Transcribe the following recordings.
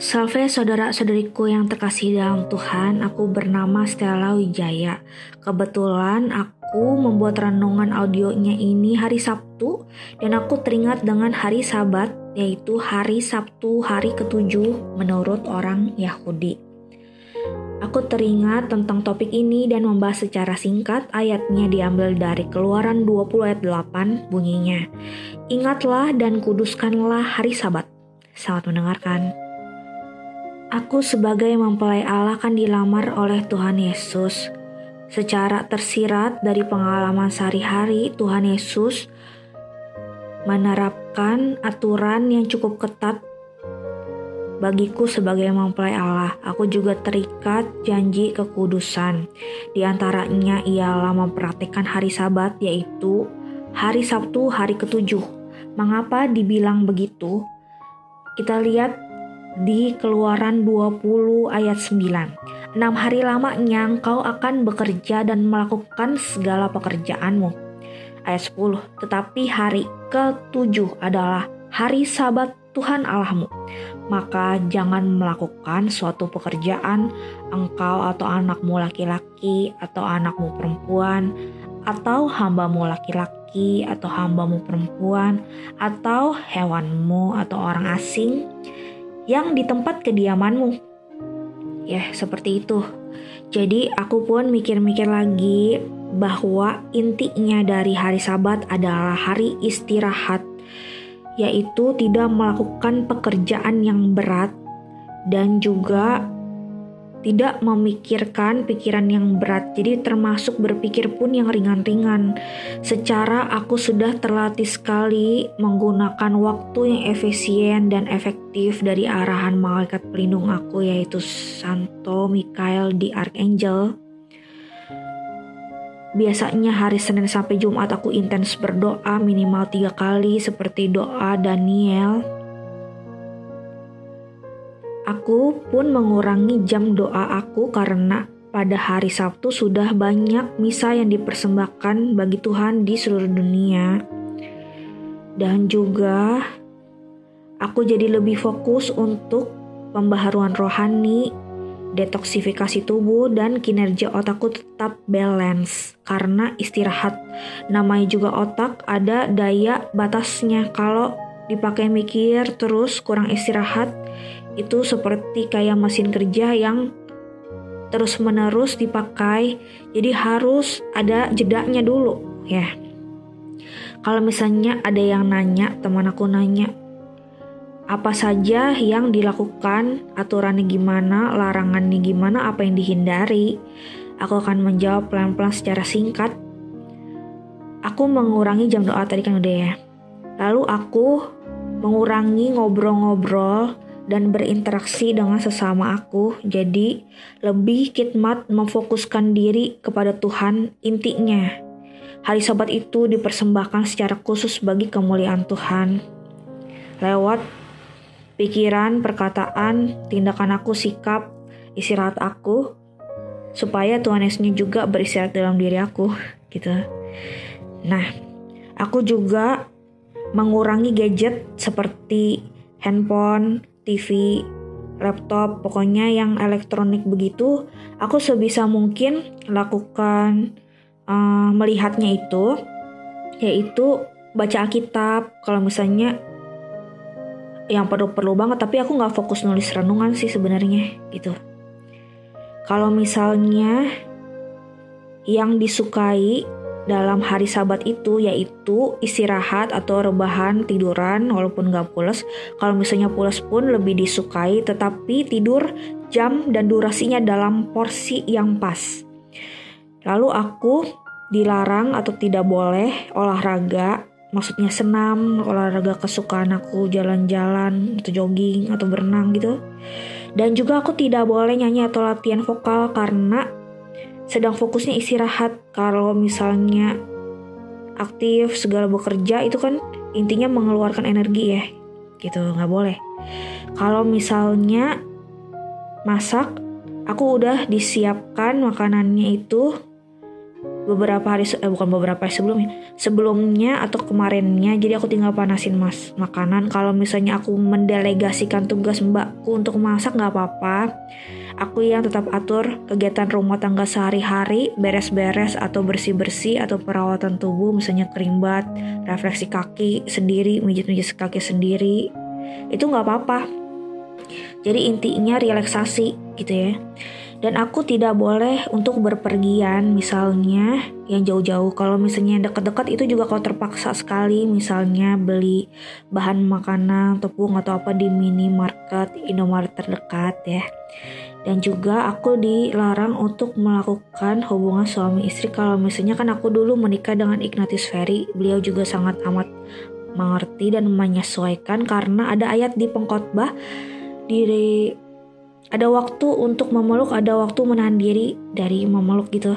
Salve saudara-saudariku yang terkasih dalam Tuhan, aku bernama Stella Wijaya. Kebetulan aku membuat renungan audionya ini hari Sabtu dan aku teringat dengan hari Sabat yaitu hari Sabtu hari ketujuh menurut orang Yahudi. Aku teringat tentang topik ini dan membahas secara singkat ayatnya diambil dari keluaran 20 ayat 8 bunyinya. Ingatlah dan kuduskanlah hari sabat. Selamat mendengarkan. Aku sebagai mempelai Allah kan dilamar oleh Tuhan Yesus. Secara tersirat dari pengalaman sehari-hari, Tuhan Yesus menerapkan aturan yang cukup ketat bagiku sebagai mempelai Allah. Aku juga terikat janji kekudusan. Di antaranya ialah mempraktikkan hari sabat yaitu hari Sabtu hari ketujuh. Mengapa dibilang begitu? Kita lihat di Keluaran 20 ayat 9. Enam hari lamanya engkau akan bekerja dan melakukan segala pekerjaanmu. Ayat 10. Tetapi hari ketujuh adalah hari sabat Tuhan Allahmu. Maka jangan melakukan suatu pekerjaan engkau atau anakmu laki-laki atau anakmu perempuan atau hambamu laki-laki atau hambamu perempuan atau hewanmu atau orang asing yang di tempat kediamanmu. Ya, seperti itu. Jadi aku pun mikir-mikir lagi bahwa intinya dari hari Sabat adalah hari istirahat, yaitu tidak melakukan pekerjaan yang berat dan juga tidak memikirkan pikiran yang berat, jadi termasuk berpikir pun yang ringan-ringan. Secara aku sudah terlatih sekali menggunakan waktu yang efisien dan efektif dari arahan malaikat pelindung aku yaitu Santo Mikael di Archangel. Biasanya hari Senin sampai Jumat aku intens berdoa minimal tiga kali seperti doa Daniel Aku pun mengurangi jam doa aku karena pada hari Sabtu sudah banyak misa yang dipersembahkan bagi Tuhan di seluruh dunia. Dan juga aku jadi lebih fokus untuk pembaharuan rohani, detoksifikasi tubuh dan kinerja otakku tetap balance karena istirahat. Namanya juga otak ada daya batasnya kalau dipakai mikir terus kurang istirahat itu seperti kayak mesin kerja yang terus-menerus dipakai. Jadi harus ada jedanya dulu ya. Kalau misalnya ada yang nanya, teman aku nanya, apa saja yang dilakukan, aturannya gimana, larangannya gimana, apa yang dihindari. Aku akan menjawab pelan-pelan secara singkat. Aku mengurangi jam doa tadi kan udah ya. Lalu aku mengurangi ngobrol-ngobrol dan berinteraksi dengan sesama aku. Jadi, lebih khidmat memfokuskan diri kepada Tuhan intinya. Hari Sabat itu dipersembahkan secara khusus bagi kemuliaan Tuhan. Lewat pikiran, perkataan, tindakan aku, sikap, istirahat aku, supaya Tuhan Yesusnya juga beristirahat dalam diri aku, gitu. Nah, aku juga mengurangi gadget seperti handphone, TV, laptop, pokoknya yang elektronik begitu, aku sebisa mungkin lakukan uh, melihatnya itu, yaitu baca Alkitab. Kalau misalnya yang perlu-perlu banget, tapi aku nggak fokus nulis renungan sih sebenarnya gitu. Kalau misalnya yang disukai dalam hari sabat itu yaitu istirahat atau rebahan tiduran walaupun gak pulas. Kalau misalnya pulas pun lebih disukai tetapi tidur jam dan durasinya dalam porsi yang pas. Lalu aku dilarang atau tidak boleh olahraga maksudnya senam olahraga kesukaan aku jalan-jalan atau jogging atau berenang gitu. Dan juga aku tidak boleh nyanyi atau latihan vokal karena sedang fokusnya istirahat. Kalau misalnya aktif segala bekerja itu kan intinya mengeluarkan energi ya, gitu nggak boleh. Kalau misalnya masak, aku udah disiapkan makanannya itu beberapa hari eh bukan beberapa hari sebelumnya sebelumnya atau kemarinnya jadi aku tinggal panasin mas makanan kalau misalnya aku mendelegasikan tugas mbakku untuk masak nggak apa-apa aku yang tetap atur kegiatan rumah tangga sehari-hari beres-beres atau bersih-bersih atau perawatan tubuh misalnya kerimbat refleksi kaki sendiri mijit-mijit kaki sendiri. Itu nggak apa-apa. Jadi intinya relaksasi gitu ya. Dan aku tidak boleh untuk berpergian misalnya yang jauh-jauh. Kalau misalnya dekat-dekat itu juga kalau terpaksa sekali. Misalnya beli bahan makanan tepung atau apa di minimarket Indomaret terdekat ya dan juga aku dilarang untuk melakukan hubungan suami istri kalau misalnya kan aku dulu menikah dengan Ignatius Ferry beliau juga sangat amat mengerti dan menyesuaikan karena ada ayat di pengkhotbah di ada waktu untuk memeluk, ada waktu menahan diri dari memeluk gitu.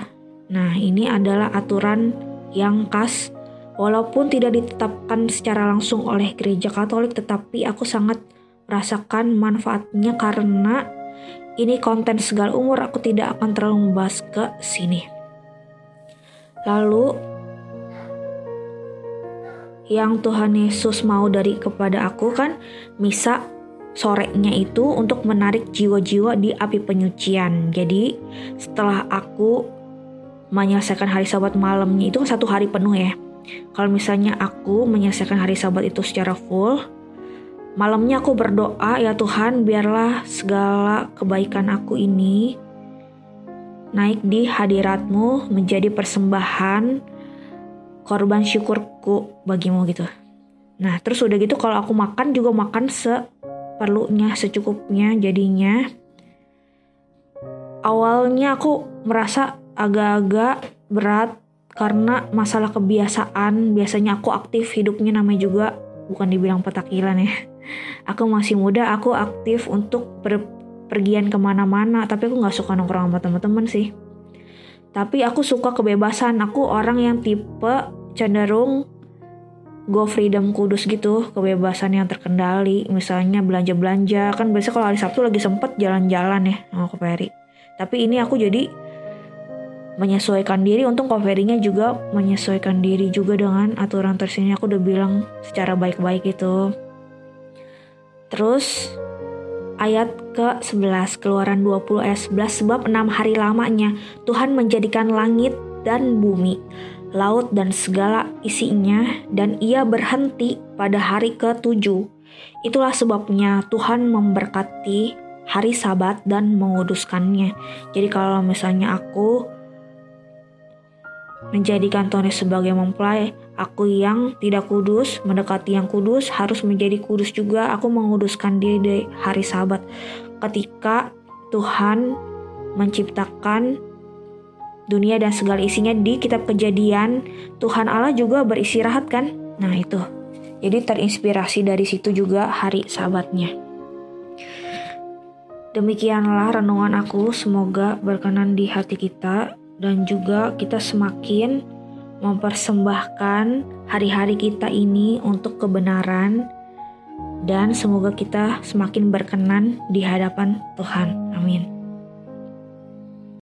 Nah, ini adalah aturan yang khas walaupun tidak ditetapkan secara langsung oleh gereja Katolik tetapi aku sangat merasakan manfaatnya karena ini konten segala umur aku tidak akan terlalu membahas ke sini. Lalu yang Tuhan Yesus mau dari kepada aku kan misa sorenya itu untuk menarik jiwa-jiwa di api penyucian. Jadi setelah aku menyelesaikan hari sabat malamnya itu satu hari penuh ya. Kalau misalnya aku menyelesaikan hari sabat itu secara full, malamnya aku berdoa ya Tuhan biarlah segala kebaikan aku ini naik di hadiratmu menjadi persembahan korban syukurku bagimu gitu. Nah terus udah gitu kalau aku makan juga makan se perlunya secukupnya jadinya. Awalnya aku merasa agak-agak berat karena masalah kebiasaan. Biasanya aku aktif hidupnya namanya juga bukan dibilang petakilan ya aku masih muda aku aktif untuk pergian ke mana-mana tapi aku nggak suka nongkrong sama teman-teman sih. Tapi aku suka kebebasan aku orang yang tipe cenderung go freedom kudus gitu kebebasan yang terkendali misalnya belanja belanja kan biasa kalau hari Sabtu lagi sempet jalan-jalan ya sama Koperi tapi ini aku jadi menyesuaikan diri untuk Koperinya juga menyesuaikan diri juga dengan aturan tersini aku udah bilang secara baik-baik itu terus ayat ke-11 keluaran 20 ayat 11 sebab enam hari lamanya Tuhan menjadikan langit dan bumi laut dan segala isinya, dan ia berhenti pada hari ke-7. Itulah sebabnya Tuhan memberkati hari Sabat dan menguduskannya. Jadi kalau misalnya aku menjadikan Tuhan sebagai mempelai, aku yang tidak kudus, mendekati yang kudus, harus menjadi kudus juga. Aku menguduskan diri di hari Sabat. Ketika Tuhan menciptakan dunia dan segala isinya di kitab kejadian Tuhan Allah juga beristirahat kan nah itu jadi terinspirasi dari situ juga hari sabatnya demikianlah renungan aku semoga berkenan di hati kita dan juga kita semakin mempersembahkan hari-hari kita ini untuk kebenaran dan semoga kita semakin berkenan di hadapan Tuhan. Amin.